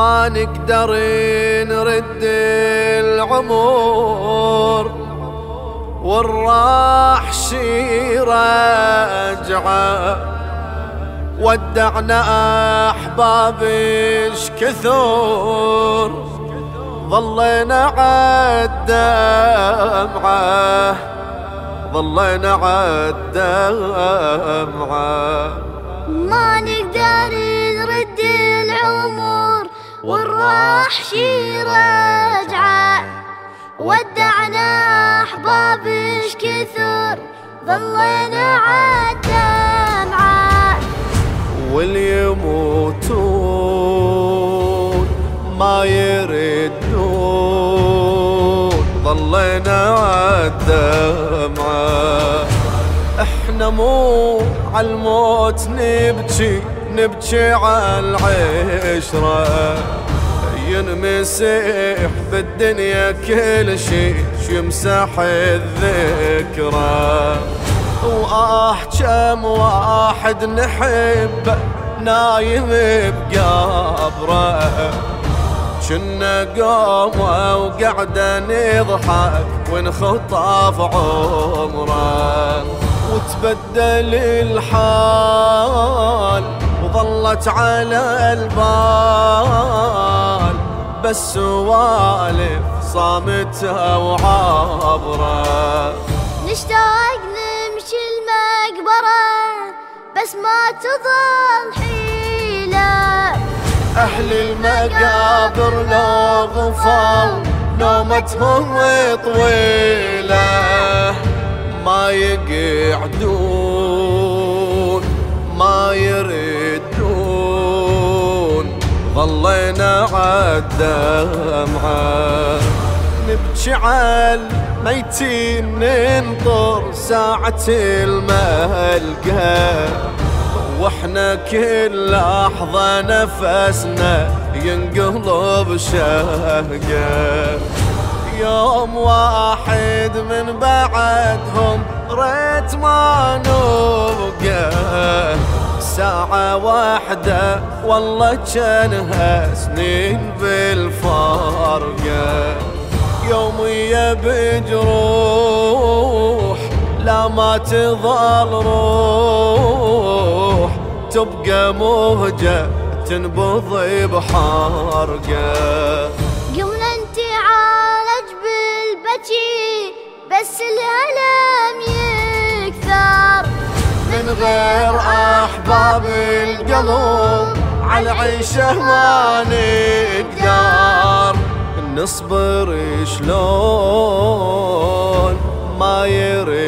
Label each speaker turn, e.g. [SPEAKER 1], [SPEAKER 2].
[SPEAKER 1] ما نقدر نرد العمر والراح شي رجعه ودعنا إيش كثر ظلينا عالدمعه ظلينا عالدمعه
[SPEAKER 2] ما نقدر والراح شي رجعه ودعنا أحباب إيش كثر ظلينا عالدمعه
[SPEAKER 1] واللي يموتون ما يردون ظلينا عالدمعة إحنا مو عالموت نبكي نبكي عالعشرة ينمسح بالدنيا كل شي يمسح الذكرى. وآه كم واحد نحبه نايم بقبره. كنا قومه وقعدة نضحك ونخطف عمره. وتبدل الحال وظلت على البال. بس سوالف صامتة وعابرة
[SPEAKER 2] نشتاق نمشي المقبرة بس ما تظل حيلة.
[SPEAKER 1] أهل المقابر لو غفوا نومتهم طويلة. ما يقعدون ظلينا عالدمعة نبكي عالميتين ننطر ساعة الملقى. وإحنا كل لحظة نفسنا ينقلب شهقة. يوم واحد من بعدهم ريت ما نبقى ساعة واحدة والله كانها سنين بالفارقة. يومية بجروح لا ما تظل روح. تبقى مهجة تنبض بحارقة. غير أحباب القلب على عيشه ما نقدر نصبر شلون ما يردون